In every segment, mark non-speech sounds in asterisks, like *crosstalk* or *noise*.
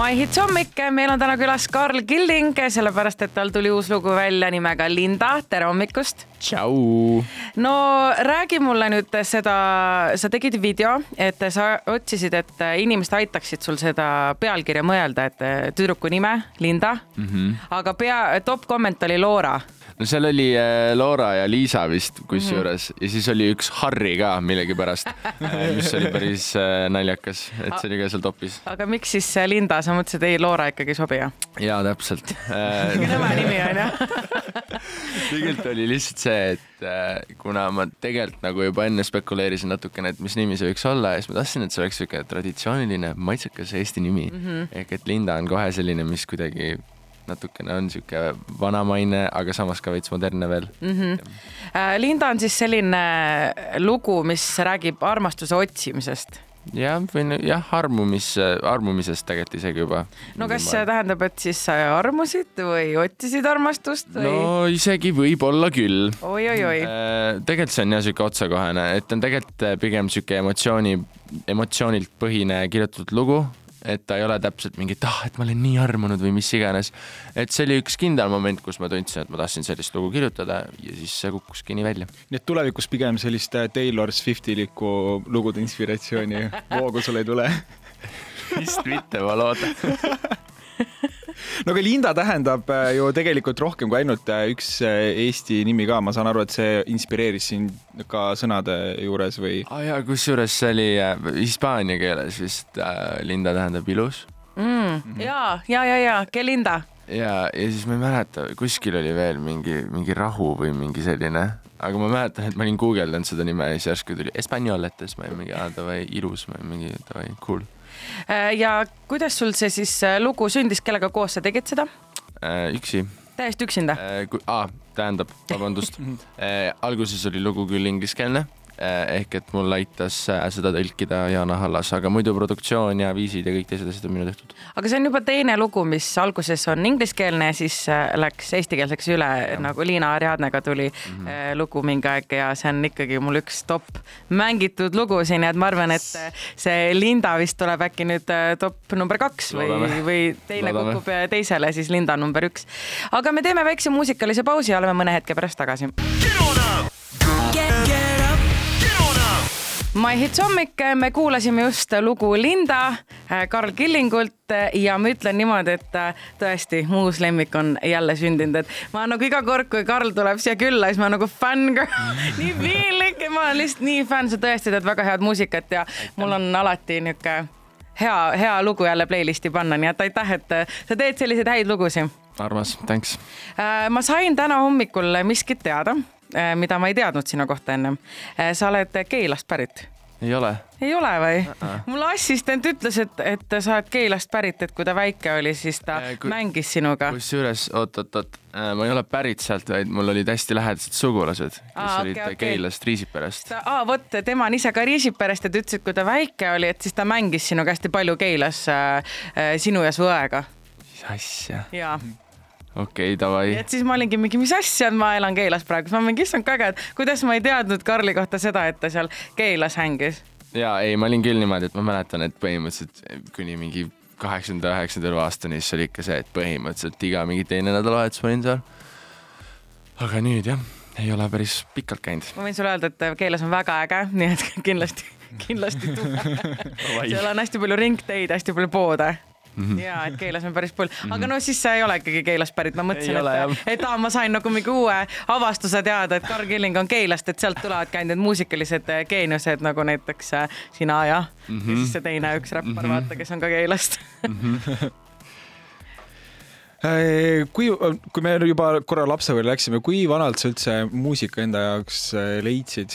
My Hits hommik, meil on täna külas Karl Killing, sellepärast et tal tuli uus lugu välja nimega Linda, tere hommikust. Tšau. no räägi mulle nüüd seda, sa tegid video, et sa otsisid, et inimesed aitaksid sul seda pealkirja mõelda, et tüdruku nime Linda mm, -hmm. aga pea, top komment oli Loora no seal oli äh, Laura ja Liisa vist kusjuures mm -hmm. ja siis oli üks Harri ka millegipärast, äh, mis oli päris naljakas, et see oli ka seal topis. aga miks siis Linda, sa mõtlesid, ei Laura ikkagi ei sobi jah? jaa, täpselt *laughs* nõme nimi onju *laughs* tegelikult oli lihtsalt see, et kuna ma tegelikult nagu juba enne spekuleerisin natukene, et mis nimi see võiks olla ja siis ma tahtsin, et see oleks siuke traditsiooniline maitsekas eesti nimi mm. -hmm. ehk et Linda on kohe selline, mis kuidagi natukene on sihuke vanamaine, aga samas ka veits modernne veel mm. -hmm. Linda on siis selline lugu, mis räägib armastuse otsimisest jah, või jah, armumis, armumisest tegelikult isegi juba. no kas see tähendab, et siis sa armusid või otsisid armastust või? no isegi võib-olla küll oi,. oi-oi-oi. Äh, tegelikult see on jah sihuke otsekohene, et on tegelikult pigem sihuke emotsiooni, emotsioonilt põhine kirjutatud lugu et ta ei ole täpselt mingi, et ah, et ma olen nii armunud või mis iganes. et see oli üks kindel moment, kus ma tundsin, et ma tahtsin sellist lugu kirjutada ja siis see kukkuski nii välja. nii et tulevikus pigem sellist äh, Taylor Swiftilikku lugude inspiratsiooni *laughs* voogu sul ei tule vist mitte, ma loodan *laughs* no aga Linda tähendab äh, ju tegelikult rohkem kui ainult äh, üks äh, Eesti nimi ka, ma saan aru, et see inspireeris sind ka sõnade juures või? aa ah, jaa, kusjuures see oli hispaania keeles vist äh,, Linda tähendab ilus mm,. Mhm. ja, ja, ja, ja, que linda. ja, ja siis ma ei mäleta, kuskil oli veel mingi, mingi rahu või mingi selline, aga ma mäletan, et ma olin guugeldanud seda nime ja siis järsku tuli siis ma olin mingi, aa davai, ilus, ma olin mingi davai, cool ja kuidas sul see siis äh, lugu sündis, kellega koos sa tegid seda? Äh, üksi. täiesti üksinda? aa, tähendab, vabandust *laughs* alguses oli lugu küll ingliskeelne ehk et mul aitas eh, seda tõlkida Jana Hallas, aga muidu produktsioon ja viisid ja kõik teised asjad on minu tehtud. aga see on juba teine lugu, mis alguses on ingliskeelne siis eh, läks eestikeelseks üle, nagu Liina Ariadnega tuli mm -hmm. lugu mingi aeg ja see on ikkagi mul üks top mängitud lugu siin ja et ma arvan, et see Linda vist tuleb äkki nüüd top number kaks või, *laughs* või teine Loodame. kukub teisele, siis Linda number üks. aga me teeme väikse muusikalise pausi ja oleme mõne hetke pärast tagasi. My Hits hommik, me kuulasime just lugu Linda äh, Karl Killingult äh, ja ma ütlen niimoodi, et äh, tõesti, mu uus lemmik on jälle sündinud, et ma nagu iga kord, kui Karl tuleb siia külla, siis ma nagu fänngirl, *laughs* nii piinlik, ma olen lihtsalt nii fänn, sa tõesti teed väga head muusikat ja mul on alati niisugune hea, hea lugu jälle playlisti panna, nii et aitäh, et sa teed selliseid häid lugusid. armas, thanks. ma sain täna hommikul miskit teada Äh, mida ma ei teadnud sinu kohta ennem. Äh, sa oled Keilast pärit? ei ole. ei ole või uh? -uh. mul assistent ütles, et, et sa oled Keilast pärit, et kui ta väike oli, siis ta äh, kui, mängis sinuga. kusjuures oot-oot-oot äh,, ma ei ole pärit sealt, vaid mul olid hästi lähedased sugulased, kes Aa, olid okay, Keilast okay., Riisiperest. aa, vot, tema on ise ka Riisiperest ja ta ütles, et kui ta väike oli, et siis ta mängis sinuga hästi palju Keilas äh, äh, sinu ja su õega. mis asja? jaa okei okay,, davai. et siis ma olingi mingi, mis asja, ma elan Keilas praegu, siis ma mingi, issand kui äge, et kuidas ma ei teadnud Karli kohta seda, et ta seal Keilas hängis. ja ei, ma olin küll niimoodi, et ma mäletan, et põhimõtteliselt kuni mingi kaheksanda, üheksanda aastani, siis oli ikka see, et põhimõtteliselt iga mingi teine nädalavahetus ma olin seal. aga nüüd jah, ei ole päris pikalt käinud. ma võin sulle öelda, et Keilas on väga äge, nii et kindlasti, kindlasti tule *laughs* seal on hästi palju ringteid, hästi palju poode Mm -hmm. ja et Keilas on päris palju, aga no siis sa ei ole ikkagi Keilast pärit, ma mõtlesin, et, et aa, ma sain nagu mingi uue avastuse teada, et Karl Killing on Keilast, et sealt tulevadki ainult need muusikalised eh, geeniused nagu näiteks eh, sina ja mm, -hmm. ja siis see teine üks räppar mm, -hmm. vaata, kes on ka Keilast mm. -hmm *laughs* kui, kui me juba korra lapsepõlve läksime, kui vanalt sa üldse muusika enda jaoks leidsid?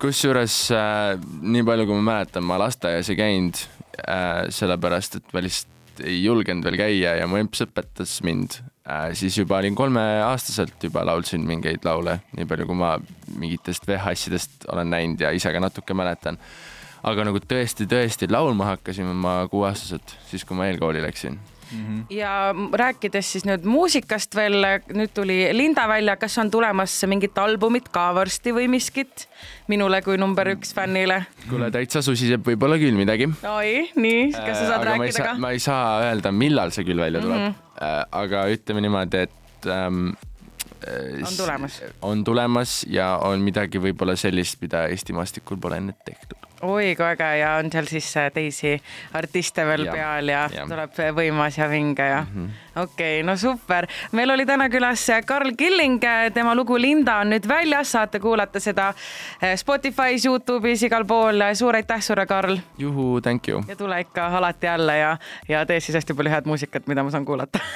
kusjuures äh, nii palju, kui ma mäletan, ma lasteaias ei käinud äh,, sellepärast et ma lihtsalt ei julgenud veel käia ja mu emps õpetas mind äh,, siis juba olin kolmeaastaselt juba laulsin mingeid laule, nii palju kui ma mingitest VHS-idest olen näinud ja ise ka natuke mäletan. aga nagu tõesti-tõesti laulma hakkasin ma kuueaastaselt, siis kui ma eelkooli läksin mm. -hmm. ja rääkides siis nüüd muusikast veel, nüüd tuli Linda välja, kas on tulemas mingit albumit ka varsti või miskit minule kui number üks fännile? kuule, täitsa susiseb võib-olla küll midagi. oi, nii, kas sa saad äh, rääkida ka? ma ei saa öelda, millal see küll välja tuleb mm, -hmm. aga ütleme niimoodi, et ähm, Äh, on tulemas? on tulemas ja on midagi võib-olla sellist, mida Eesti maastikul pole enne tehtud. oi kui äge ja on seal siis äh, teisi artiste veel ja, peal ja, ja tuleb võimas ja vinge ja mm -hmm. okei okay,, no super. meil oli täna külas Karl Killing, tema lugu Linda on nüüd väljas, saate kuulata seda äh, Spotify's, Youtube'is, igal pool. suur aitäh sulle, Karl. juhu, thank you. ja tule ikka alati jälle ja, ja tee siis hästi palju head muusikat, mida ma saan kuulata *laughs*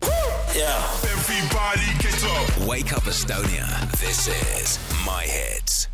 *laughs* Yeah. Everybody get up. Wake up Estonia. This is My Hits.